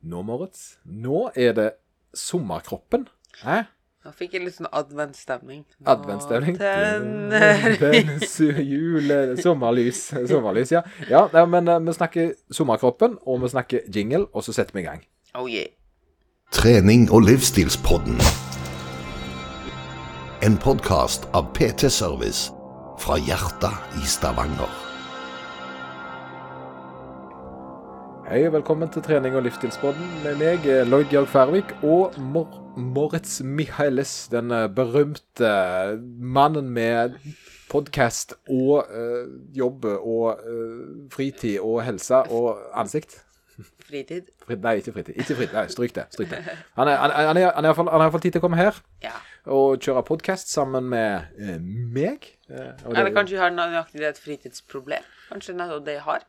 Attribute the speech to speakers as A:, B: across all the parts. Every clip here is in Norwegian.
A: Nå, Moritz, nå er det sommerkroppen. Hæ?
B: Nå fikk jeg litt sånn adventstemning.
A: Adventstemning.
B: Tenner-
A: jule, sommerlys. Sommerlys, ja. ja nei, men eh, vi snakker sommerkroppen, og vi snakker jingle, og så setter vi i gang.
B: Oh yeah.
C: Trening og livsstilspodden. En podkast av PT Service fra hjertet i Stavanger.
A: Hei og velkommen til trening og livsstilspodden med meg, eh, Lloyd Georg Færvik, og Mor Moritz Michaelis, den eh, berømte eh, mannen med podkast og uh, jobb og uh, fritid og helse og ansikt.
B: Fritid.
A: Fri, nei, ikke fritid. Ikke fritid. Nei, stryk det. Stryk det. Han har iallfall tid til å komme her
B: Ja.
A: og kjøre podkast sammen med uh, meg. Det-
B: Eller kanskje har nøyaktig et fritidsproblem. Kanskje det er det jeg har.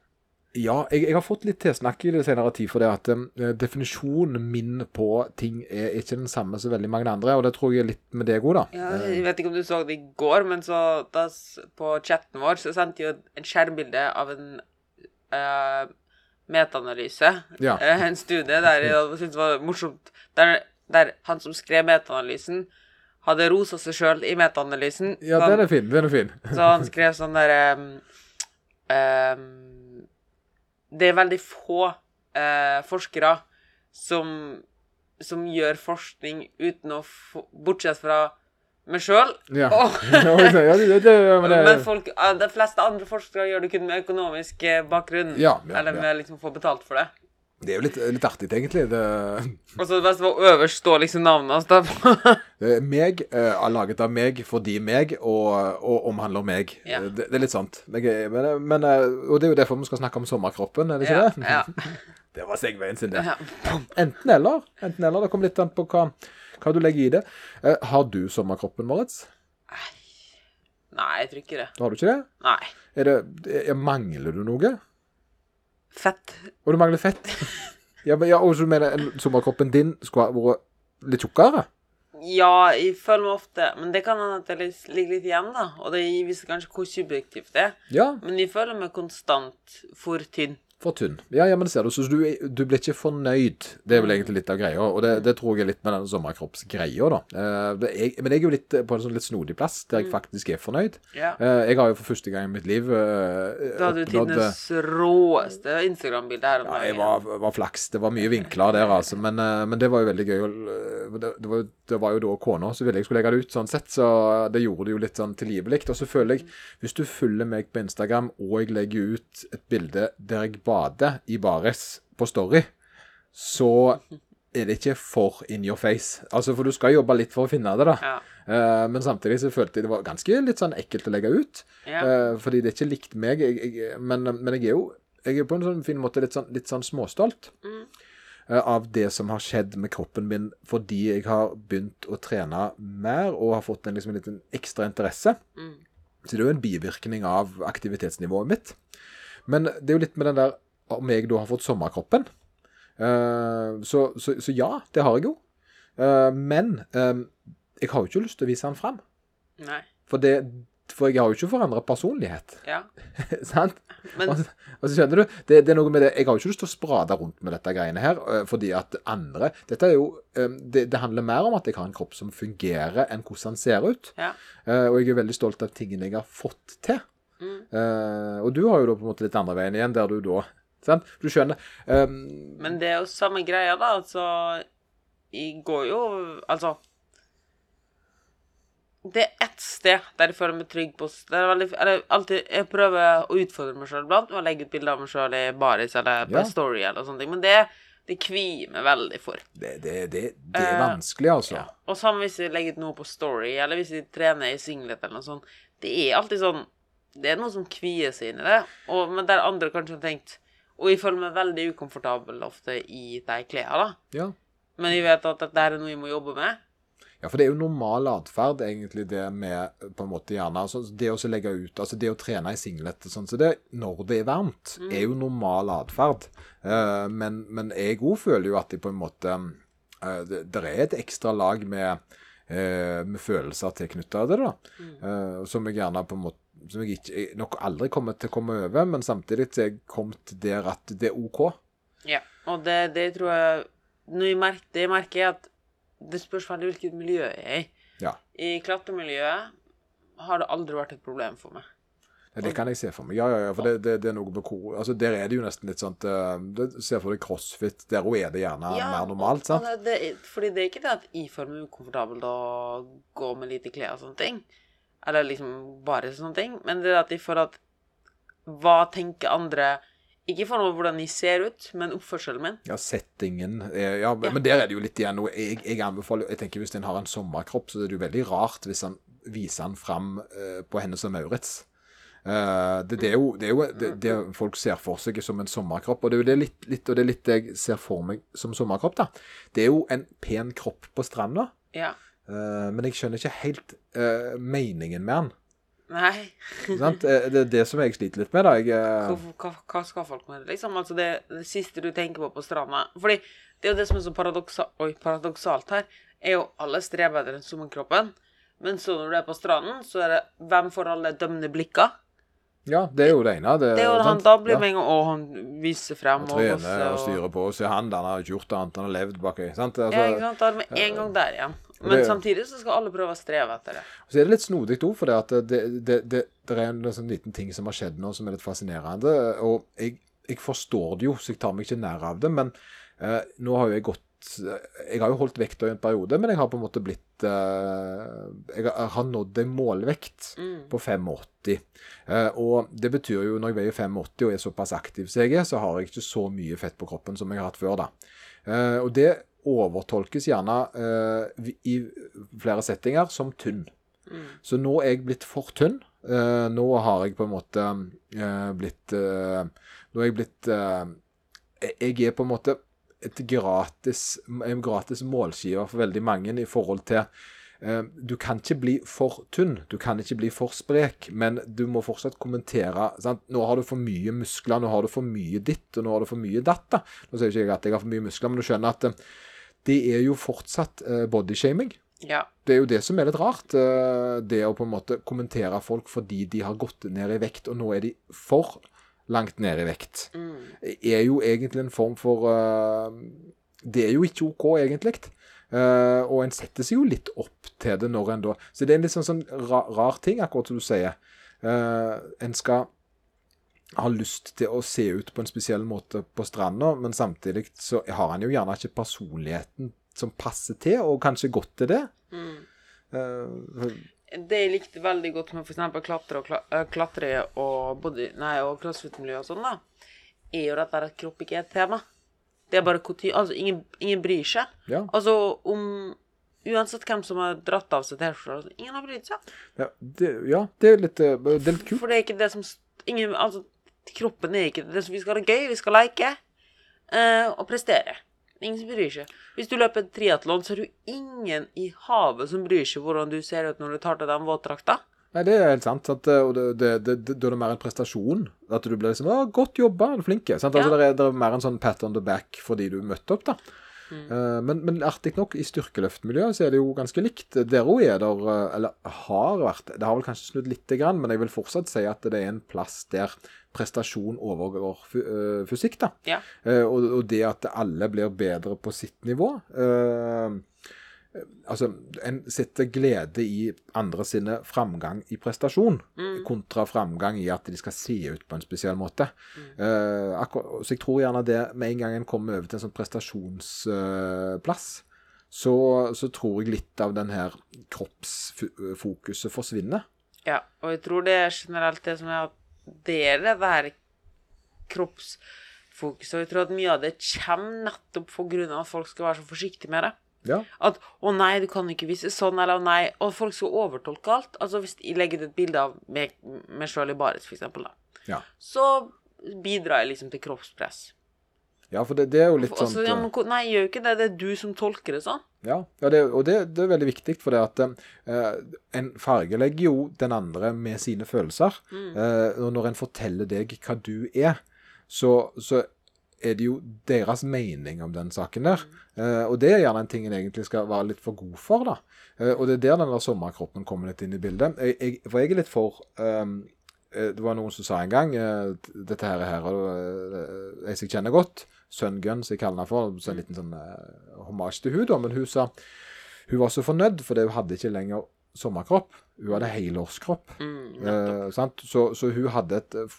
A: Ja, jeg, jeg har fått litt tilsnakk i det senere tid, for det at eh, definisjonen min på ting er ikke den samme som veldig mange andre, og det tror jeg er litt med deg òg, da.
B: Ja, jeg vet ikke om du så det i går, men så da, på chatten vår så sendte jo en skjermbilde av en eh, metaanalyse.
A: Ja.
B: Eh, en studie der jeg syntes var morsomt. Der, der han som skrev metaanalysen, hadde rosa seg sjøl i metaanalysen.
A: Ja, den er fin. Den er fin.
B: Så han skrev sånn derre Det er veldig få eh, forskere som, som gjør forskning uten å få Bortsett fra meg sjøl.
A: Ja. Ja, men
B: folk, de fleste andre forskere gjør det kun med økonomisk eh, bakgrunn.
A: Ja, ja,
B: eller med liksom få betalt for det.
A: Det er jo litt, litt artig, egentlig. Det,
B: Og så det beste var øverst står liksom navnet hans. da.
A: er meg, eh, er laget av meg fordi meg, og, og omhandler meg.
B: Ja.
A: Det, det er litt sant. Men, men, men, eh, og det er jo derfor vi skal snakke om sommerkroppen, er det ikke det?
B: ja.
A: Det var segveien sin, det. Enten eller. Enten eller. Det kommer litt an på hva, hva du legger i det. Eh, har du sommerkroppen, Moritz?
B: Nei, jeg tror ikke det.
A: Har du ikke det?
B: Nei.
A: Er det, er, mangler du noe?
B: Fett.
A: Og du mangler fett? ja, men, ja, og så mener jeg sommerkroppen din skulle ha vært litt tjukkere?
B: Ja, jeg føler meg ofte Men det kan hende at det ligger litt igjen, da. Og det viser kanskje hvor subjektivt det er.
A: Ja,
B: Men jeg føler meg konstant for tynn.
A: For tynn. Ja, ja, men ser du. Så du, du blir ikke fornøyd. Det er vel egentlig litt av greia. Og det, det tror jeg er litt med den sommerkroppsgreia, da. Eh, jeg, men jeg er jo litt på en sånn litt snodig plass, der jeg faktisk er fornøyd.
B: Ja.
A: Eh, jeg har jo for første gang i mitt liv eh,
B: Da hadde du
A: eh,
B: tidenes råeste Instagram-bilde her om
A: Ja, jeg var, var flaks. Det var mye vinkler der, altså. Men, eh, men det var jo veldig gøy. Det, det, var, jo- det var jo da kona som ville jeg skulle legge det ut, sånn sett. Så det gjorde det jo litt sånn tilgivelig. Og så føler jeg, hvis du følger meg på Instagram, og jeg legger ut et bilde der jeg bader i baris på Story, så er det ikke for in your face. Altså, for du skal jobbe litt for å finne det, da.
B: Ja.
A: Eh, men samtidig så følte jeg det var ganske litt sånn ekkelt å legge ut.
B: Ja.
A: Eh, fordi det er ikke likt meg. Jeg, jeg, men, men jeg er jo jeg er på en sånn fin måte litt sånn, litt sånn småstolt
B: Mm.
A: eh, av det som har skjedd med kroppen min fordi jeg har begynt å trene mer og har fått en liksom en liten ekstra interesse.
B: Mm.
A: Så det er jo en bivirkning av aktivitetsnivået mitt. Men det er jo litt med den der om jeg da har fått sommerkroppen. Eh, så, så, så ja, det har jeg jo. Eh, men eh, jeg har jo ikke lyst til å vise den fram.
B: Nei.
A: For, det, for jeg har jo ikke forandra personlighet.
B: Ja.
A: Sant?
B: Men
A: Og, så- og så skjønner du, det, det er noe med det Jeg har jo ikke lyst til å sprade rundt med dette greiene her, fordi at andre Dette er jo det, det handler mer om at jeg har en kropp som fungerer, enn hvordan den ser ut.
B: Ja.
A: Og jeg er veldig stolt av tingene jeg har fått til. Eh, og du har jo da på en måte litt andre veien igjen, der du da Sant? Du skjønner. Um,
B: Men det er jo samme greia, da. Altså Jeg går jo Altså Det er ett sted der jeg føler meg trygg på Det veldig Eller alltid Jeg prøver å utfordre meg sjøl iblant med å legge ut bilder av meg sjøl i baris eller på
A: Ja.
B: story eller sånne ting. Men det, det kvier meg veldig for.
A: det, det, det, det er
B: Eh,
A: vanskelig, altså.
B: Ja. Og samme hvis jeg legger ut noe på story, eller hvis jeg trener i singlet eller noe sånt. Det er alltid sånn Det er noe som kvier seg i det. Og, men der andre kanskje har tenkt Og jeg føler meg veldig ukomfortabel ofte i de klærne, da.
A: Ja.
B: Men jeg vet at dette er noe jeg må jobbe med.
A: Ja, for det er jo normal atferd, egentlig, det med på en måte gjerne altså, Det å legge ut Altså det å trene i singlet sånn, så det når det er varmt, er jo normal atferd. Uh, men, men jeg òg føler jo at jeg på en måte uh, det, det er et ekstra lag med, uh, med følelser tilknytta det, da. Eh, som jeg gjerne på en måte som jeg ikke, nok aldri kommer til å komme over, men samtidig er jeg kommet der at det er OK.
B: Ja. Og det, det tror jeg Når jeg merker, Det jeg merker, er at det spørs veldig hvilket miljø jeg er i.
A: Ja.
B: I klatremiljøet har det aldri vært et problem for meg.
A: Ja, Det kan jeg se for meg. Ja, ja, ja. For det, det, det er noe med hvor altså, Der er det jo nesten litt sånn uh, Se for deg crossfit. Der òg er det gjerne mer normalt, sant?
B: Ja, det, fordi det er ikke det at jeg føler meg ukomfortabel å gå med lite klær og sånne ting. Eller liksom bare sånne ting. Men det er at de får at Hva tenker andre Ikke for noe hvordan de ser ut, men oppførselen min.
A: Ja, settingen er, ja, men,
B: Ja.
A: men der er det jo litt igjen noe jeg, jeg anbefaler Jeg tenker Hvis en har en sommerkropp, så er det jo veldig rart hvis han viser han fram eh, på henne som Maurits. Uh, det, det er jo, det, er jo det, det folk ser for seg som en sommerkropp. Og det er jo det litt, litt, og det er litt jeg ser for meg som sommerkropp. da. Det er jo en pen kropp på stranda,
B: Ja.
A: Eh, men jeg skjønner ikke helt eh, meningen med den.
B: Nei.
A: Eh, Det er det som jeg sliter litt med. da. Jeg,
B: Hva, hva, hva skal folk med det, liksom? Altså det, det siste du tenker på på stranda Fordi det er jo det som er så paradoksa oi, paradoksalt her, er jo alle strever etter den sommerkroppen. Men så når du er på stranden, så er det hvem får alle dømmende blikka?
A: ja, det er jo det ene. Det,
B: Det er jo han, da blir med en gang Å, han viser frem og
A: trener
B: og,
A: og styrer på. Se han han har ikke gjort annet, han har levd baki. Sant? Altså,
B: Ja, ikke sant? Da er med en gang der igjen. Men samtidig så skal alle prøve å streve etter det.
A: Så er det litt snodig òg, for det, det, det, det, det er en sånn liten ting som har skjedd nå som er litt fascinerende. Og jeg, jeg forstår det jo, så jeg tar meg ikke nær av det. Men eh, nå har jo jeg gått Jeg har jo holdt vekta i en periode, men jeg har på en måte blitt eh, Jeg har- har nådd en målvekt
B: Mm.
A: på 85. Eh, og det betyr jo, når jeg veier 85 og er såpass aktiv som jeg er, så har jeg ikke så mye fett på kroppen som jeg har hatt før, da. Eh, og det overtolkes gjerne uh, i flere settinger som tynn.
B: Mm.
A: Så nå er jeg blitt for tynn. Uh, nå har jeg på en måte uh, blitt Nå er jeg blitt Jeg er på en måte et gratis, en gratis målskive for veldig mange i forhold til Du kan ikke bli for tynn, du kan ikke bli for sprek, men du må fortsatt kommentere. Sant? Nå har du for mye muskler, nå har du for mye ditt, og nå har du for mye datt. da. Nå sier ikke jeg at jeg har for mye muskler, men du skjønner at det er jo fortsatt eh, bodyshaming.
B: Ja.
A: Det er jo det som er litt rart. eh, Det å på en måte kommentere folk fordi de har gått ned i vekt, og nå er de for langt ned i vekt,
B: Mm.
A: er jo egentlig en form for eh, Det er jo ikke OK, egentlig. Uh, og en setter seg jo litt opp til det når en da Så det er en litt sånn, sånn rar, rar ting, akkurat som du sier. Uh, en skal ha lyst til å se ut på en spesiell måte på stranda, men samtidig så har han jo gjerne ikke personligheten som passer til, og kanskje godt til det.
B: Mm.
A: Uh,
B: Det jeg likte veldig godt med f.eks. klatre og, eh, klatre og, body, nei, og crossfit-miljø og sånn, da, er jo dette at kropp ikke er et tema. Det er bare kutyme. Altså, ingen, ingen bryr seg.
A: ja.
B: Altså, om Uansett hvem som har dratt av seg T-skjorta, altså, ingen har brydd seg.
A: Ja, det, ja, det er litt, eh, det er litt kult.
B: For det er ikke det som ingen, Altså, kroppen er ikke det som Vi skal ha det gøy, vi skal leke eh, og prestere. Ingen som bryr seg. Hvis du løper triatlon, så er det jo ingen i havet som bryr seg hvordan du ser ut når du tar til deg våtdrakta.
A: Nei, det er helt sant. Sant? Og det, det, det, det, er det mer en prestasjon. At du blir liksom 'Å, godt jobba, du er flink'. Sant? Altså,
B: Ja.
A: det, er, det er mer en sånn pat on the back fordi du møtte opp, da.
B: Mm.
A: Eh, men, men artig nok, i styrkeløftmiljøet så er det jo ganske likt. Der òg er der eh, Eller har vært Det har vel kanskje snudd lite grann, men jeg vil fortsatt si at det er en plass der prestasjon overgår eh, fysikk, da.
B: Ja.
A: Eh, og, og det at alle blir bedre på sitt nivå. eh, altså, en setter glede i andre sine framgang i prestasjon,
B: Mm.
A: kontra framgang i at de skal se ut på en spesiell måte. Mm. så jeg tror gjerne det med en gang en kommer over til en sånn prestasjonsplass, så, så tror jeg litt av den her kroppsfokuset forsvinner.
B: Ja, og jeg tror det er generelt det som er at det er det der kroppsfokuset. Og jeg tror at mye av det kommer nettopp for grunn av at folk skal være så forsiktige med det.
A: Ja,
B: At 'Å nei, du kan ikke vise sånn', eller 'Å nei' Og folk skal overtolke alt. Altså hvis jeg legger ut et bilde av meg, meg sjøl i baris, for eksempel, da,
A: ja.
B: så bidrar jeg liksom til kroppspress.
A: Ja for det, det er jo litt sånn
B: ja, nei, jeg gjør ikke det. Det er du som tolker det sånn.
A: Ja, ja det, og det, det er veldig viktig, for det at eh, en fargelegger jo den andre med sine følelser. Eh, og når en forteller deg hva du er, så, så er det jo deres mening om den saken der. Eh, og det er gjerne en ting en egentlig skal være litt for god for, da. Eh, og det er der den der sommerkroppen kommer litt inn i bildet. Jeg, jeg, for jeg er litt for eh, Det var noen som sa en gang uh, Dette her, her og, jeg som kjenner godt, Sun Gun, som jeg kaller henne for. Så en liten sånn uh, hommage til hun da, Men hun sa hun var så fornøyd, fordi hun hadde ikke lenger sommerkropp. Hun hadde helårskropp.
B: Mm,
A: Eh, sant? Så, så hun hadde et eh,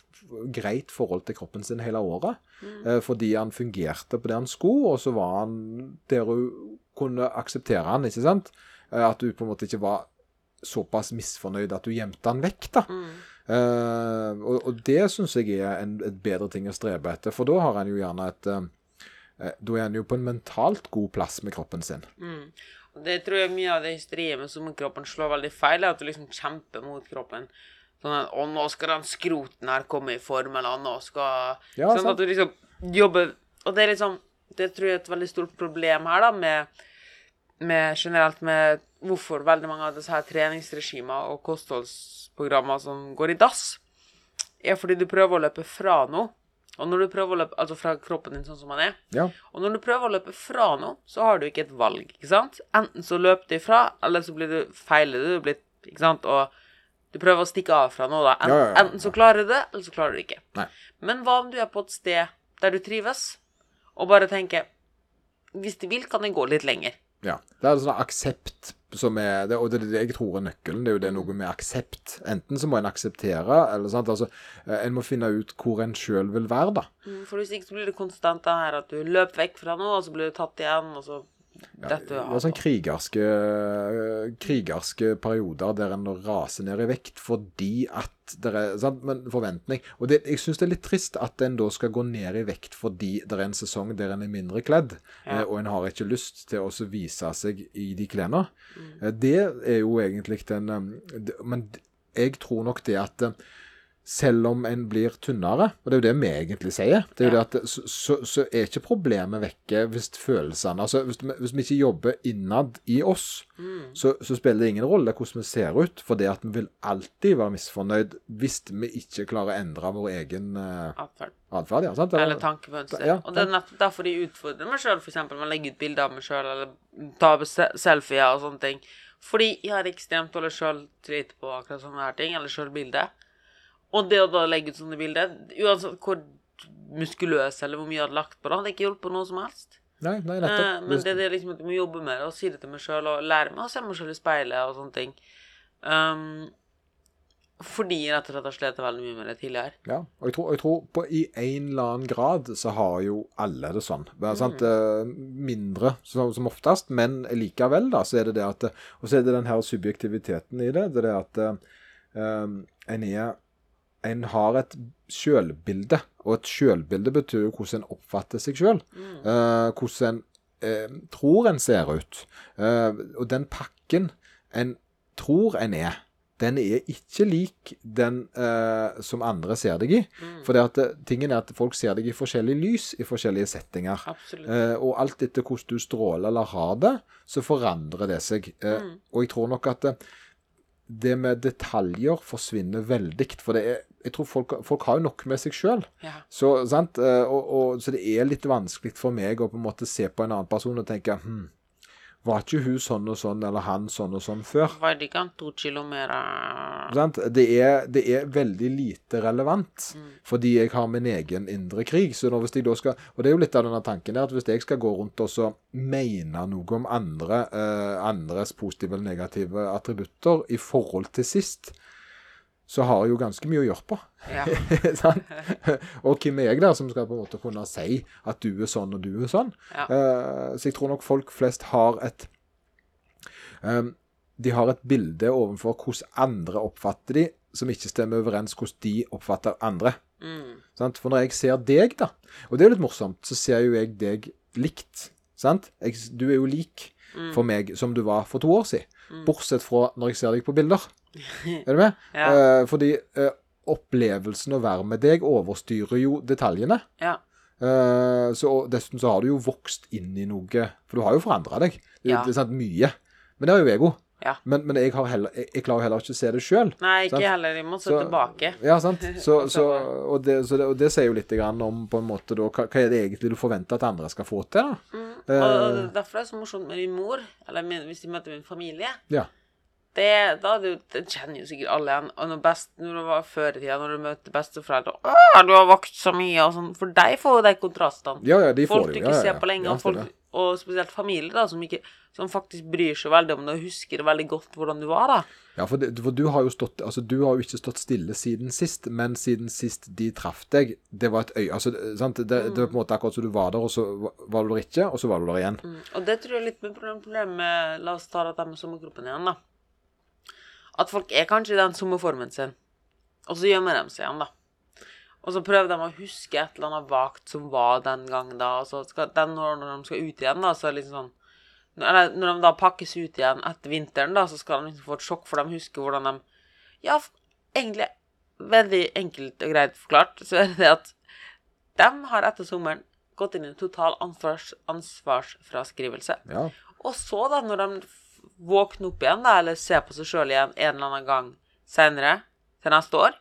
A: greit forhold til kroppen sin hele året. Eh, fordi han fungerte på det han skulle, og så var han der hun kunne akseptere han, ikke sant? Eh, at hun på en måte ikke var såpass misfornøyd at hun gjemte han vekk, da. Eh, og, og det syns jeg er en et bedre ting å strebe etter, for da har en jo gjerne et eh, Da er en jo på en mentalt god plass med kroppen sin.
B: Mm. Det tror jeg mye av det hysteriet med sommerkroppen slår veldig feil, er at du liksom kjemper mot kroppen. Sånn at 'Å, nå skal den skroten her komme i form', eller 'Nå skal
A: Ja,
B: Sånn
A: sant.
B: at du liksom jobber Og det er liksom Det tror jeg er et veldig stort problem her, da, med, med generelt med hvorfor veldig mange av disse her treningsregimer og kostholdsprogrammer som går i dass, er fordi du prøver å løpe fra noe. Og når du prøver å løpe Altså fra kroppen din sånn som den er,
A: Ja.
B: og når du prøver å løpe fra noe, så har du ikke et valg, ikke sant? Enten så løper du ifra, eller så blir du feiler du, blir, ikke sant? Og du prøver å stikke av fra noe, da. Enten,
A: ja, ja.
B: enten så klarer du det, eller så klarer du det ikke.
A: Nei.
B: Men hva om du er på et sted der du trives, og bare tenker Hvis du vil, kan jeg gå litt lenger.
A: Ja. Det er en sånn aksept som er det, Og det er det jeg tror er nøkkelen. Det er jo det noe med aksept. Enten så må en akseptere, eller sant. Altså, eh, en må finne ut hvor en sjøl vil være, da.
B: Mm, For hvis ikke så blir det konstant det her at du løper vekk fra noe, og så blir du tatt igjen, og så detter du
A: Det er sånn krigerske, krigerske perioder der en raser ned i vekt fordi at det er sant? Men forventning Og det, jeg syns det er litt trist at en da skal gå ned i vekt fordi det er en sesong der en er mindre kledd,
B: Ja.
A: eh, og en har ikke lyst til å vise seg i de klærne. Mm. Det er jo egentlig den eh, Men jeg tror nok det at eh, selv om en blir tynnere, og det er jo det vi egentlig sier, det er jo
B: Ja.
A: det at så, så, er ikke problemet vekke hvis følelsene altså hvis, vi- hvis vi ikke jobber innad i oss,
B: Mm.
A: så, så spiller det ingen rolle hvordan vi ser ut, for det at vi vil alltid være misfornøyd hvis vi ikke klarer å endre vår egen uh,
B: Atferd.
A: atferd. Ja.
B: Eller tankemønster.
A: Ja,
B: og det er nettopp derfor de utfordrer meg sjøl, f.eks. med å legge ut bilder av meg sjøl, eller ta se- selfier og sånne ting. Fordi jeg har ekstremt dårlig sjøltillit på akkurat sånne her ting, eller sjølbilde. Og det å da legge ut sånne bilder, uansett hvor muskuløs eller hvor mye jeg hadde lagt på det, hadde ikke hjulpet noe som helst.
A: Nei, nei,
B: Eh,
A: nettopp.
B: men det er det liksom at jeg må jobbe med det, og si det til meg sjøl, og lære meg å se meg sjøl i speilet og sånne ting. Um, fordi jeg rett og slett har slitt veldig mye med det tidligere.
A: Ja, og jeg tror, jeg tror på i en eller annen grad så har jo alle det sånn. Sant? Eh, Mindre som, som oftest, men likevel da, så er det det at Og så er det den her subjektiviteten i det. Det er det at um, en er En har et sjølbilde, og et sjølbilde betyr jo hvordan en oppfatter seg sjøl. hvordan en eh, tror en ser ut. Eh, og den pakken en tror en er, den er ikke lik den eh, som andre ser deg i. For det at eh, tingen er at folk ser deg i forskjellig lys i forskjellige settinger. Eh, og alt etter hvordan du stråler eller har det, så forandrer det seg. Mm. Og jeg tror nok at det, med detaljer forsvinner veldig. For det er, jeg tror folk, folk har jo nok med seg sjøl.
B: Ja.
A: Så? Eh, så det er litt vanskelig for meg å på en måte se på en annen person og tenke hm, Var ikke hun sånn og sånn, eller han sånn og sånn før?
B: Vatikan to kilometer
A: Sant? Det, er, det er veldig lite relevant, fordi jeg har min egen indre krig. Så hvis jeg da skal, og det er jo litt av denne tanken der, at hvis jeg skal gå rundt og så mene noe om andre, eh, andres positive eller negative attributter i forhold til sist, så har jeg jo ganske mye å gjøre på.
B: Ja.
A: Og hvem er jeg der som skal på en måte kunne si at du er sånn og du er sånn?
B: Ja.
A: Uh, så jeg tror nok folk flest har et um, De har et bilde overfor hvordan andre oppfatter de, som ikke stemmer overens hvordan de oppfatter andre.
B: Mm.
A: Sant? For når jeg ser deg, da, og det er jo litt morsomt, så ser jo jeg deg likt. Sant? Jeg, du er jo lik for meg som du var for to år siden. Bortsett fra når jeg ser deg på bilder. Er du med?
B: Ja.
A: uh, fordi uh, opplevelsen å være med deg overstyrer jo detaljene.
B: ja.
A: Uh, så, dessuten så har du jo vokst inn i noe For du har jo forandra deg. Det,
B: Ja.
A: det sant, mye. Men det har jo ego.
B: Ja.
A: Men, men jeg, har heller, jeg, jeg klarer heller ikke å se det sjøl.
B: Nei, ikke
A: Sant?
B: heller. Vi må se
A: Så-
B: tilbake.
A: Ja, sant. Så, så, og, det, så det, og det sier jo litt grann om på en måte da, hva, hva er det egentlig du forventer at andre skal få til. da?
B: Og og derfor er det så morsomt med min mor, eller min, hvis de møter min familie.
A: Ja.
B: Det, da det, det kjenner jo sikkert alle igjen. Og når, best, når det var før i tida, når du møter besteforeldre Å, du har vakt så mye, og sånn. For deg får jo de kontrastene.
A: Ja, ja, de
B: folk
A: får
B: du ikke
A: Ja,
B: ser på lenge, og, folk, og spesielt familie, da, som, ikke, som faktisk bryr seg veldig om det, og husker veldig godt hvordan du var, da.
A: Ja, for, det, for du har jo stått Altså, du har jo ikke stått stille siden sist, men siden sist de traff deg, det var et øye Altså, sant? Det, var på en måte akkurat som du var der, og så var- du der ikke, og så var du der igjen.
B: Mm. Og det tror jeg er litt med problem- problemet med La oss ta dette med sommerkroppen igjen, da. At folk er kanskje i den sommerformen sin, og så gjemmer de seg igjen, da. Og så prøver de å huske et eller annet vagt som var den gangen, da, og så skal den når, når de skal ut igjen, da, så er det liksom sånn eller når de da pakkes ut igjen etter vinteren, da, så skal de liksom få et sjokk, for de husker hvordan de Ja, egentlig veldig enkelt og greit forklart, så er det det at de har etter sommeren gått inn i en total ansvars, ansvarsfraskrivelse.
A: Ja.
B: Og så, da, når de våkner opp igjen, da, eller se på seg sjøl igjen en eller annen gang seinere, til neste år,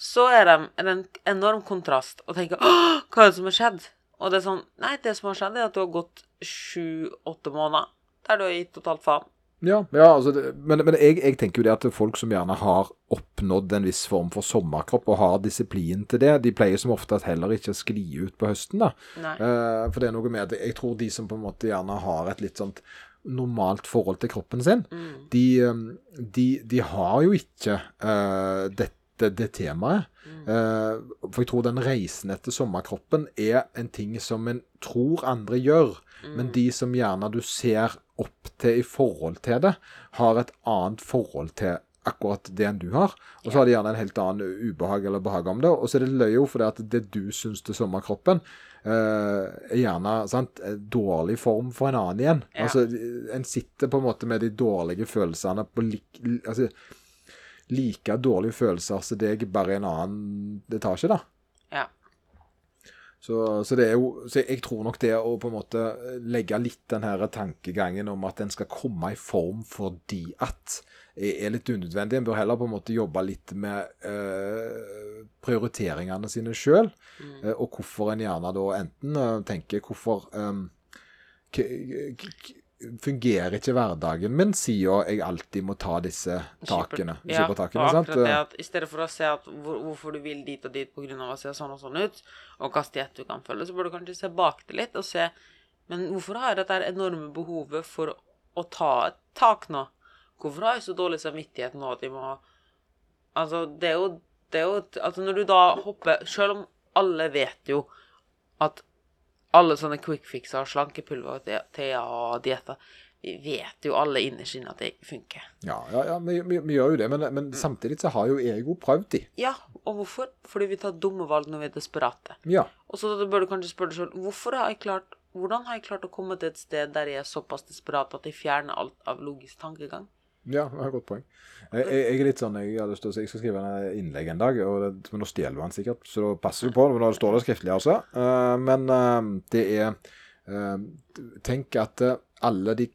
B: så er, det en enorm kontrast å tenke Åh, hva er det som har skjedd? Og det er sånn Nei, det som har skjedd, er at du har gått sju-åtte måneder der du har gitt totalt faen.
A: Ja, ja altså, det, men, men jeg, jeg tenker jo det at folk som gjerne har oppnådd en viss form for sommerkropp og har disiplin til det, de pleier som oftest heller ikke å skli ut på høsten. da. Eh, for det er noe med at jeg tror de som på en måte gjerne har et litt sånt normalt forhold til kroppen sin,
B: Mm.
A: de, eh, de, de har jo ikke uh, dette det temaet.
B: Mm.
A: Uh, for jeg tror den reisen etter sommerkroppen er en ting som en tror andre gjør,
B: Mm.
A: men de som gjerne du ser opp til i forhold til det, har et annet forhold til akkurat det enn du har. Og så har de gjerne en helt annen ubehag eller behag om det. Og så er det løye jo det at det du syns til sommerkroppen, gjerne sant, dårlig form for en annen igjen.
B: Ja.
A: Altså, En sitter på en måte med de dårlige følelsene på lik, altså, like dårlige følelser som deg, bare i en annen etasje, da.
B: Ja.
A: Så, så det er jo Så jeg tror nok det å på en måte legge litt den her tankegangen om at en skal komme i form fordi at er litt unødvendig. En bør heller på en måte jobbe litt med eh, prioriteringene sine sjøl,
B: Mm.
A: og hvorfor en gjerne da enten eh, tenker hvorfor eh, k Fungerer ikke hverdagen min siden jeg alltid må ta disse takene?
B: Ja, akkurat det at i stedet for å se at hvor, hvorfor du vil dit og dit pga. å se sånn og sånn ut, og hvilken diett du kan følge, så bør du kanskje se bak det litt og se Men hvorfor har jeg dette enorme behovet for å ta et tak nå? Hvorfor har jeg så dårlig samvittighet nå at jeg må Altså, det er jo, det er jo Altså, når du da hopper Selv om alle vet jo at alle sånne quick fixer, slankepulver, tea og dietter Vi vet jo alle innerst inne at det funker.
A: Ja, ja, ja vi, vi, vi gjør jo det, men, men samtidig så har jo jeg jo prøvd de.
B: Ja, og hvorfor? Fordi vi tar dumme valg når vi er desperate.
A: Ja.
B: Og så bør du kanskje spørre deg selv hvorfor har jeg klart, hvordan har jeg klart å komme til et sted der jeg er såpass desperat at jeg fjerner alt av logisk tankegang?
A: Ja, det er et godt poeng. Jeg, jeg, er litt sånn, jeg har lyst til å si, jeg skal skrive en innlegg en dag, det, men nå stjeler han sikkert, så da passer vi på, men da står det skriftlig altså. Uh, men uh, det er, uh, tenk at eh, alle de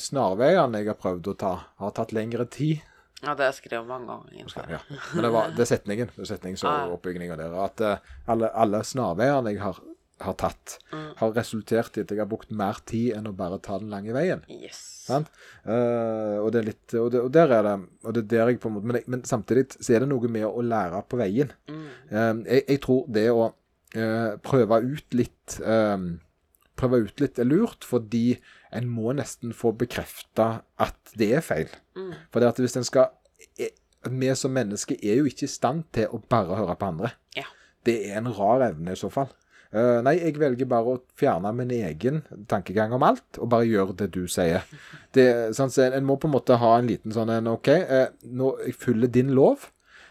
A: snarveiene jeg har prøvd å ta, har tatt lengre tid.
B: Ja, det har jeg skrevet mange ganger. egentlig.
A: Ja, men det, var, det er setningen, det er setningen så
B: Ah.
A: der, at eh, alle, alle snarveiene jeg har, har tatt,
B: Mm.
A: har resultert i at jeg har brukt mer tid enn å bare ta den lange veien.
B: Yes.
A: Sant? Uh, og det er litt og, det, og der er det Og det er der jeg på en måte Men, men samtidig så er det noe med å lære på veien.
B: Mm.
A: Uh, jeg, jeg tror det å uh, prøve ut litt Prøve ut litt er lurt, fordi en må nesten få bekrefta at det er feil.
B: Mm.
A: For det at hvis en skal Vi som mennesker er jo ikke i stand til å bare høre på andre.
B: Ja.
A: Det er en rar evne i så fall. Eh, nei, jeg velger bare å fjerne min egen tankegang om alt, og bare gjøre det du sier. Det, sånn, så en må på en måte ha en liten sånn en OK, uh, nå, jeg følger din lov,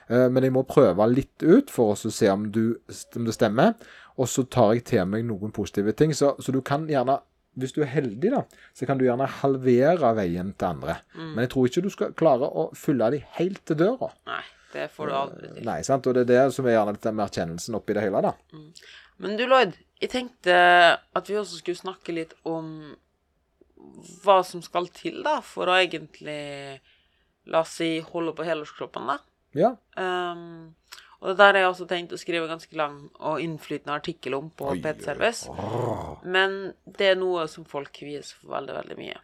A: uh, men jeg må prøve litt ut for å se om, du, om det stemmer. Og så tar jeg til meg noen positive ting. Så, så du kan gjerne hvis du er heldig, da, så kan du gjerne halvere veien til andre. Men jeg tror ikke du skal klare å fylle de helt til døra.
B: Nei, det får du aldri til.
A: Nei, sant? Og det er det som er gjerne litt den erkjennelsen oppi det hele, da.
B: Men du, Lloyd, jeg tenkte at vi også skulle snakke litt om hva som skal til, da, for å egentlig La oss si holde på helårskroppen, da.
A: Ja.
B: Um, og det der har jeg også tenkt å skrive ganske lang og innflytende artikkel om på PT Service. Men det er noe som folk vies for veldig, veldig mye.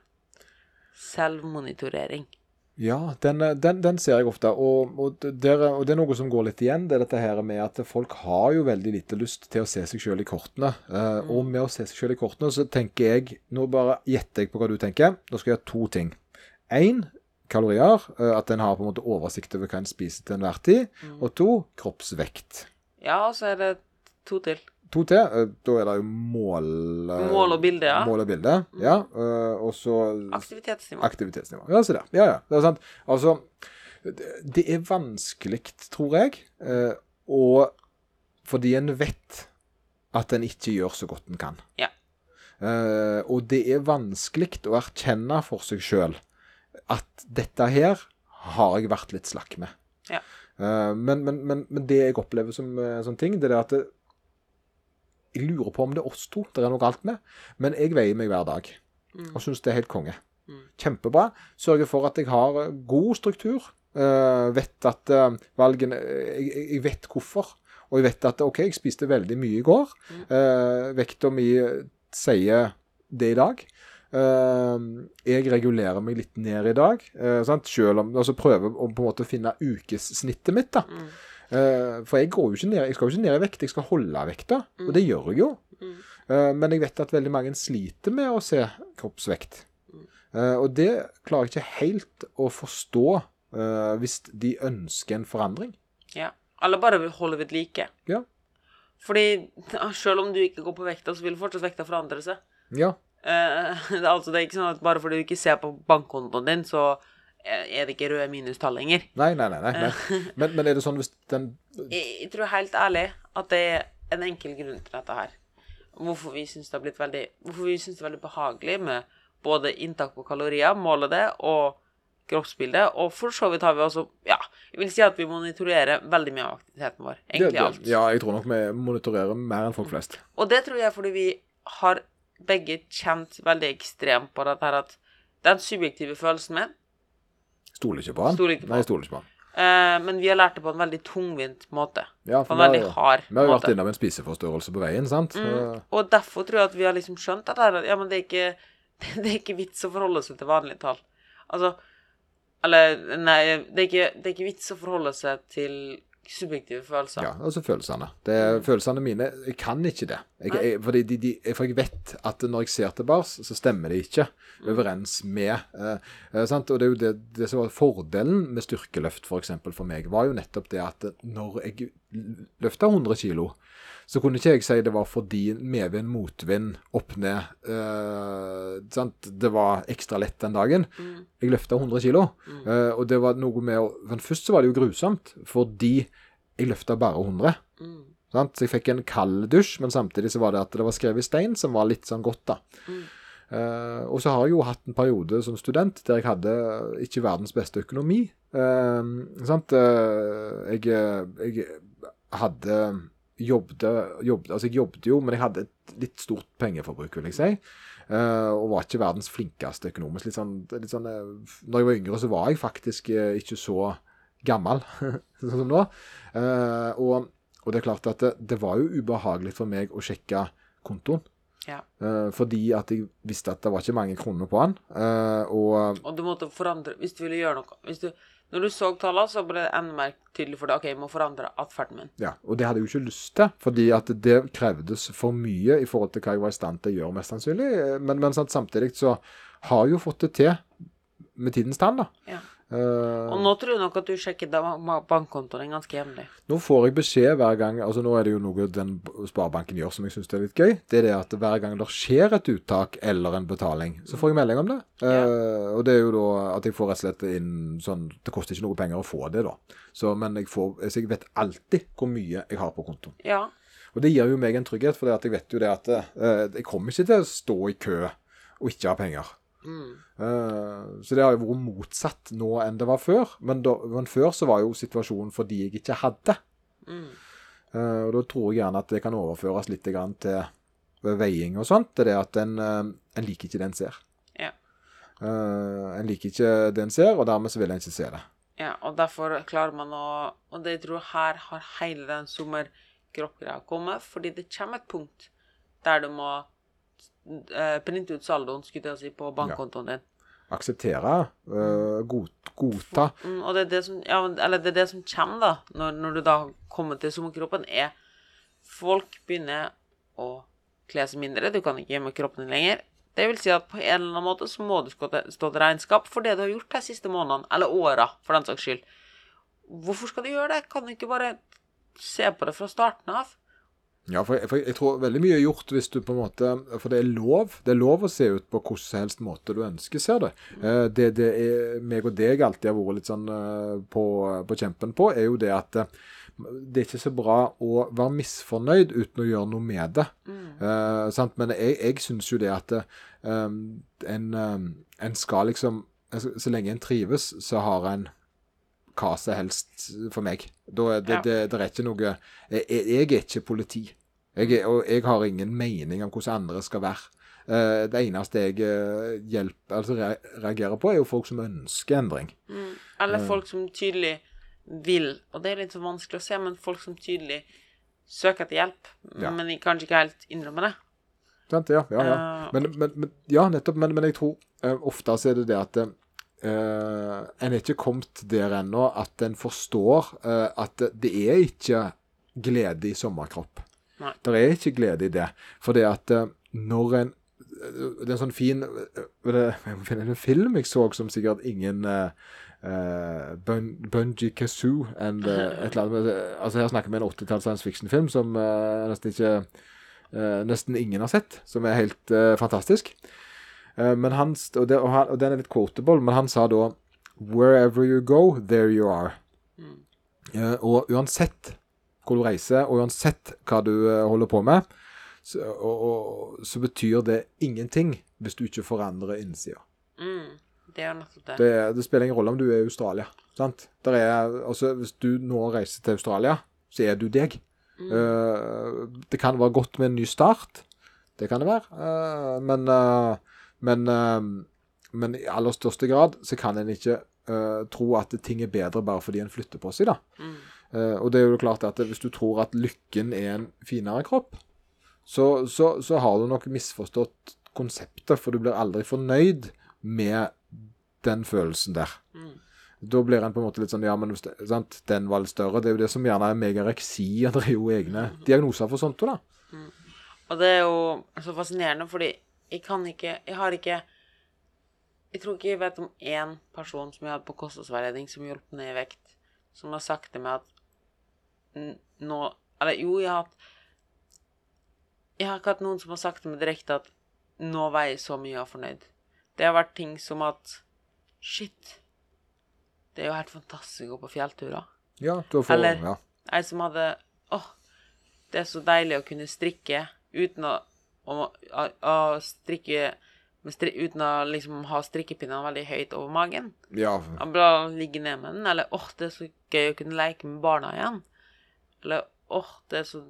B: Selvmonitorering.
A: Ja, den, eh, den, den ser jeg ofte. Og, og, der, og det er noe som går litt igjen. Det er dette her med at folk har jo veldig lite lyst til å se seg sjøl i kortene. Mm. Og med å se seg sjøl i kortene, så tenker jeg Nå bare gjetter jeg på hva du tenker. Da skal jeg gjøre to ting. Én kalorier. eh, At en har på en måte oversikt over hva en spiser til enhver tid. Og to kroppsvekt.
B: Ja, og så er det to til.
A: To til. eh, Da er det jo mål eh,
B: Mål og bilde, ja.
A: Mål og bilde, ja. eh, Og så
B: Aktivitetsnivå.
A: Aktivitetsnivå. Ja, se der. Ja, ja. Det er sant. Altså, det, er vanskelig, tror jeg, og fordi en vet at en ikke gjør så godt en kan.
B: Ja.
A: Og det er vanskelig å erkjenne for seg sjøl at dette her har jeg vært litt slakk med.
B: Ja.
A: Men, men, men, men det jeg opplever som sånn ting, det er at det, jeg lurer på om det er oss to det er noe galt med. Men jeg veier meg hver dag og syns det er helt konge.
B: Mm.
A: Kjempebra. Sørger for at jeg har eh, god struktur. Uh, vet at uh, valgene jeg, jeg- vet hvorfor. Og jeg vet at OK, jeg spiste veldig mye i går. Uh, vekta mi sier det i dag. Uh, jeg regulerer meg litt ned i dag, uh, sant? Selv om, altså prøver å på en måte finne ukessnittet mitt. da.
B: Mm.
A: Eh, for jeg, går jo ikke ned, jeg skal jo ikke ned i vekt, jeg skal holde vekta. Og det gjør jeg jo.
B: Mm.
A: Eh, men jeg vet at veldig mange sliter med å se kroppsvekt. Eh, og det klarer jeg ikke helt å forstå hvis de ønsker en forandring.
B: Ja. Eller bare vil holde ved like.
A: Ja.
B: Fordi selv om du ikke går på vekta, så vil fortsatt vekta forandre seg.
A: Ja.
B: Eh, altså, det er ikke sånn at bare fordi du ikke ser på bankkontoen din, så er det ikke røde minustall lenger.
A: Nei, nei, nei. nei, nei. Men, men er det sånn hvis den
B: Jeg, jeg tror helt ærlig at det er en enkel grunn til dette her. Hvorfor vi syns det har blitt veldig Hvorfor vi synes det er veldig behagelig med både inntak på kalorier, måle det, og kroppsbildet. Og for så vidt har vi også Ja, jeg vil si at vi monitorerer veldig mye av aktiviteten vår. Egentlig
A: det-
B: alt.
A: Ja, jeg tror nok vi monitorerer mer enn folk flest.
B: Og det tror jeg fordi vi har begge kjent veldig ekstremt på dette her at den subjektive følelsen min
A: Stoler ikke på han.
B: Stoler ikke på
A: Nei, jeg stoler ikke på han.
B: eh, Men vi har lært det på en veldig tungvint måte.
A: Ja,
B: På en
A: vi
B: veldig hard
A: Vi har jo vært innom en spiseforstyrrelse på veien, sant?
B: Mm. Og derfor tror jeg at vi har liksom skjønt at det, ja, men det er ikke det er ikke vits å forholde seg til vanlige tall. Altså Eller, nei, det er ikke, det er ikke vits å forholde seg til subjektive følelser.
A: Ja, altså følelsene. Det er, Følelsene mine Jeg kan ikke det. Jeg, jeg, fordi de, de, for jeg vet at når jeg ser tilbake, så stemmer det ikke overens med eh, eh, sant? Og det er jo det, det som var fordelen med styrkeløft, f.eks. For, for meg, var jo nettopp det at når jeg løfta 100 kg, så kunne ikke jeg si det var fordi medvind, motvind, opp ned eh, sant? Det var ekstra lett den dagen. Jeg løfta 100 kg, eh, og det var noe med å Men først så var det jo grusomt, fordi jeg løfta bare 100.
B: Mm.
A: Sant? Så jeg fikk en kald dusj, men samtidig så var det at det var skrevet i stein, som var litt sånn godt, da. Eh, og så har jeg jo hatt en periode som student der jeg hadde ikke verdens beste økonomi. Eh, sant? Eh, jeg, jeg hadde jobbet, jobbet Altså, jeg jobbet jo, men jeg hadde et litt stort pengeforbruk, vil jeg si. Uh, og var ikke verdens flinkeste økonomisk. Litt sånn, litt sånn, eh, når jeg var yngre, så var jeg faktisk uh, ikke så gammel sånn som nå. Uh, og, og det er klart at det, det var jo ubehagelig for meg å sjekke kontoen.
B: Ja.
A: Fordi at jeg visste at det var ikke mange kroner på den. og
B: Og du måtte forandre Hvis du ville gjøre noe hvis du, Når du så tallene, så ble det enda mer tydelig for deg OK, jeg må forandre atferden min.
A: Ja, og det hadde jeg jo ikke lyst til, fordi at det krevdes for mye i forhold til hva jeg var i stand til å gjøre, mest sannsynlig. Men, men sant, samtidig så har jeg jo fått det til med tidens tann, da.
B: Ja.
A: Eh,
B: Og nå tror jeg nok at du sjekker bankkontoen din ganske jevnlig.
A: nå får jeg beskjed hver gang altså Nå er det jo noe den sparebanken gjør som jeg syns er litt gøy. Det er det at hver gang det skjer et uttak eller en betaling, så får jeg melding om det. Eh, og det er jo da at jeg får rett og slett inn sånn Det koster ikke noe penger å få det, da. Så, men jeg, får, så jeg vet alltid hvor mye jeg har på kontoen.
B: Ja.
A: Og det gir jo meg en trygghet, for jeg vet jo det at uh, jeg kommer ikke til å stå i kø og ikke ha penger.
B: Mm.
A: Eh, så det har jo vært motsatt nå enn det var før. Men, da, men før så var jo situasjonen fordi jeg ikke hadde.
B: Mm.
A: Eh, og da tror jeg gjerne at det kan overføres litt grann til veiing og sånt. Det er det at en, eh, en liker ikke det en ser.
B: Ja.
A: En liker ikke det en ser, og dermed så vil en ikke se det.
B: ja. Og derfor klarer man å Og det jeg tror her har hele den sommerkroppgreia kommet, fordi det kommer et punkt der du må eh, printe ut saldoen, skulle jeg si, på bankkontoen din.
A: Akseptere, eh, god, godta.
B: Mm, og det er det som, ja, eller det er det som kommer, da, når, når du da kommer til sommerkroppen, er folk begynner å kle seg mindre. Du kan ikke gjemme kroppen din lenger. Det vil si at på en eller annen måte så må du stå til regnskap for det du har gjort de siste månedene, eller åra, for den saks skyld. Hvorfor skal du gjøre det? Kan du ikke bare se på det fra starten av?
A: Ja, for, jeg- for jeg tror veldig mye er gjort hvis du på en måte For det er lov Det er lov å se ut på hvordan som helst måte du ønsker ser det. Eh, Det, det er, meg og deg alltid har vært litt sånn eh, på, på kjempen på, er jo det at eh, det er ikke så bra å være misfornøyd uten å gjøre noe med det. Eh, sant? Men jeg, jeg syns jo det at eh, en, eh, en skal liksom altså, Så lenge en trives, så har en hva som helst for meg. Da det,
B: Ja.
A: det, det er ikke noe jeg, jeg er ikke politi. Jeg og jeg har ingen mening om hvordan andre skal være. Eh, det eneste jeg eh, hjelper, altså re reagerer på, er jo folk som ønsker endring.
B: Mm. Eller folk som tydelig vil, og det er litt så vanskelig å se, men folk som tydelig søker etter hjelp,
A: Ja.
B: men de kanskje ikke helt innrømmer det.
A: Sant? Ja, ja, ja.
B: Eh,
A: Men, men, men, ja, nettopp. Men, men jeg tror eh, ofte så er det det at eh, en er ikke kommet der ennå at en forstår uh, at det er ikke glede i sommerkropp.
B: Nei.
A: Det er ikke glede i det. For det at uh, når en Det er en sånn fin det, Jeg må finne en film jeg så som sikkert ingen uh, Bun, Bunji Kazoo and et eller annet Altså Her snakker vi en 80-talls science fiction-film som nesten ikke nesten ingen har sett, som er helt fantastisk. Eh, men han, og, det, og, han, og den er litt quotable, men han sa da Wherever you go, there you are. Eh, og uansett hvor du reiser, og uansett hva du eh, holder på med, så, og, og, så betyr det ingenting hvis du ikke forandrer innsida.
B: mm, det det.
A: Det, spiller ingen rolle om du er i Australia. sant? Der er, altså, hvis du nå reiser til Australia, så er du deg. Eh, det kan være godt med en ny start. Det kan det være. Men, men, eh, men i aller største grad så kan en ikke uh, tro at ting er bedre bare fordi en flytter på seg. da.
B: Mm.
A: Uh, og det er jo klart at hvis du tror at lykken er en finere kropp, så, så, så har du nok misforstått konseptet, for du blir aldri fornøyd med den følelsen der.
B: Mm.
A: Da blir en på en måte litt sånn Ja, men sant? den var litt større. Det er jo det som gjerne er megareksi. Det er jo egne diagnoser for sånt òg, da.
B: Og det er jo så fascinerende, fordi jeg kan ikke Jeg har ikke Jeg tror ikke jeg vet om én person som jeg hadde på kostholdsveiledning som hjalp ned i vekt, som har sagt til meg at nå Eller jo, jeg har hatt Jeg har ikke hatt noen som har sagt til meg direkte at nå veier jeg så mye og er fornøyd. Det har vært ting som at Shit. Det er jo helt fantastisk å gå på fjellturer.
A: Ja, du får,
B: Eller-
A: ja.
B: Ei som hadde Åh, det er så deilig å kunne strikke uten å, å, å, å strikke med stri, uten å liksom ha strikkepinnene veldig høyt over magen.
A: ja.
B: Bare ligge ned med den. Eller åh, det er så gøy å kunne leke med barna igjen. Eller åh, det er så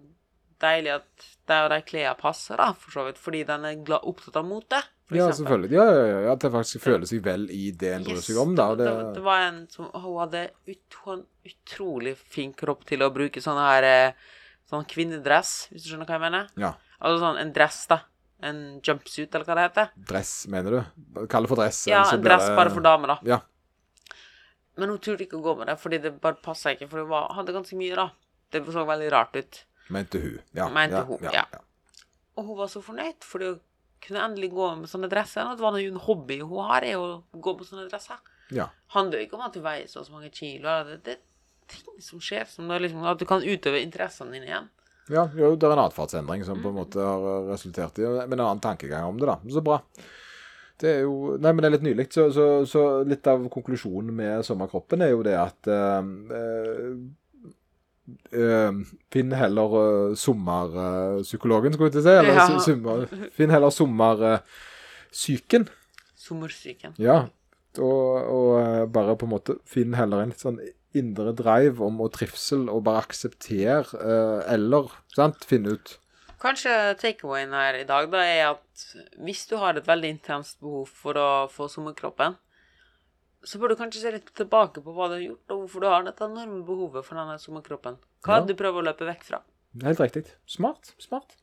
B: deilig at der og de klærne passer, da, for så vidt. Fordi den er glad, opptatt av mote,
A: Ja,
B: eksempel.
A: selvfølgelig. Ja, ja, ja, At det faktisk føler seg vel i det en bryr seg om. da.
B: Det,
A: Det,
B: var en som Hun hadde ut, hun, utrolig fin kropp til å bruke sånn her eh, Sånn kvinnedress, hvis du skjønner hva jeg mener?
A: ja.
B: Altså sånn en dress, da. En jumpsuit, eller hva det heter.
A: Dress, mener du? Kall det for dress.
B: Ja, en dress
A: det-
B: bare for damer, da.
A: Ja.
B: Men hun turte ikke å gå med det, fordi det bare passa ikke. For hun var, hadde ganske mye, da. Det så veldig rart ut.
A: Mente hun. Ja,
B: Mente
A: ja,
B: hun,
A: ja,
B: ja.
A: ja.
B: Og hun var så fornøyd, fordi hun kunne endelig gå med sånne dresser. Det var jo en hobby hun har, er å gå med sånne dresser.
A: ja.
B: handler ikke om at du veier så så mange kilo. Det, det er ting som skjer, som liksom, at du kan utøve interessene dine igjen.
A: Ja, jo, det er en atferdsendring som på en måte har resultert i Men en annen tankegang om det, da. Så bra. Det er jo Nei, men det er litt nylig. Så, så, så litt av konklusjonen med sommerkroppen er jo det at eh, eh, Finn heller uh, sommerpsykologen, skulle jeg til å si. Eller
B: Ja.
A: finn heller sommersyken.
B: Sommersyken.
A: Ja. Og, og eh, bare på en måte finn heller en litt sånn indre drive om å trivsel, og bare akseptere, eh, eller sant, finne ut
B: Kanskje takeawayen her i dag da er at hvis du har et veldig intenst behov for å få sommerkroppen, så bør du kanskje se litt tilbake på hva du har gjort, og hvorfor du har dette enorme behovet for denne sommerkroppen. Hva
A: Ja.
B: du prøver å løpe vekk fra?
A: Helt riktig. Smart. Smart.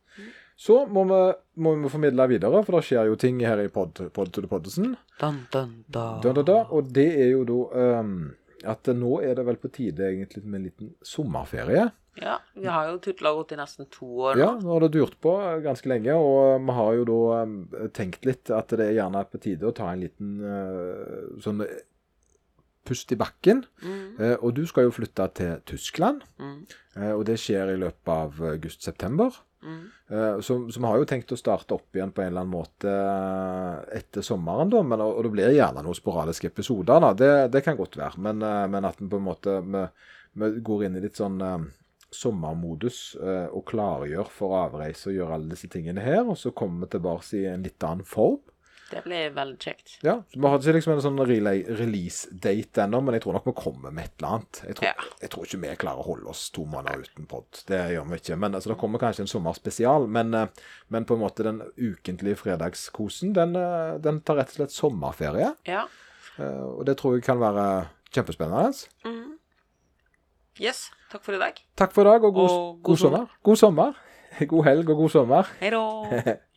A: Så må vi, må vi formidle videre, for det skjer jo ting her i Pod, pod to the Poddesen.
B: Dun, dun, dun.
A: Da, da, da, og det er jo da ehm, at nå er det vel på tide egentlig med en liten sommerferie.
B: Ja, vi har jo tutla gått i nesten to år nå.
A: Ja, nå har det durt på ganske lenge, og vi har jo da ehm, tenkt litt at det er gjerne på tide å ta en liten eh, sånn eh, pust i bakken.
B: Mm,
A: Eh, og du skal jo flytte til Tyskland,
B: mm,
A: eh, og det skjer i løpet av august-september.
B: Mm.
A: Så, så vi har jo tenkt å starte opp igjen på en eller annen måte eh, etter sommeren, da. Men, og det blir gjerne noen sporadiske episoder, da. Det, det kan godt være. Men, eh, men at vi på en måte vi, vi går inn i litt sånn sommermodus og klargjør for avreise og gjør alle disse tingene her. Og så kommer vi tilbake i en litt annen form.
B: Det ble veldig kjekt.
A: Ja, Vi har ikke liksom en sånn release-date ennå, men jeg tror nok vi kommer med et eller annet. Jeg tror,
B: Ja.
A: jeg tror ikke vi klarer å holde oss to måneder uten pod. Det gjør vi ikke. Men altså, Det kommer kanskje en sommerspesial, men, eh, men på en måte den ukentlige fredagskosen, den, eh, den tar rett og slett sommerferie.
B: Ja.
A: Eh, Og det tror jeg kan være kjempespennende.
B: Mm. Yes. Takk for i dag.
A: Takk for i dag, og god,
B: Og god
A: god sommer. God sommer. God helg og god sommer.
B: Hei da.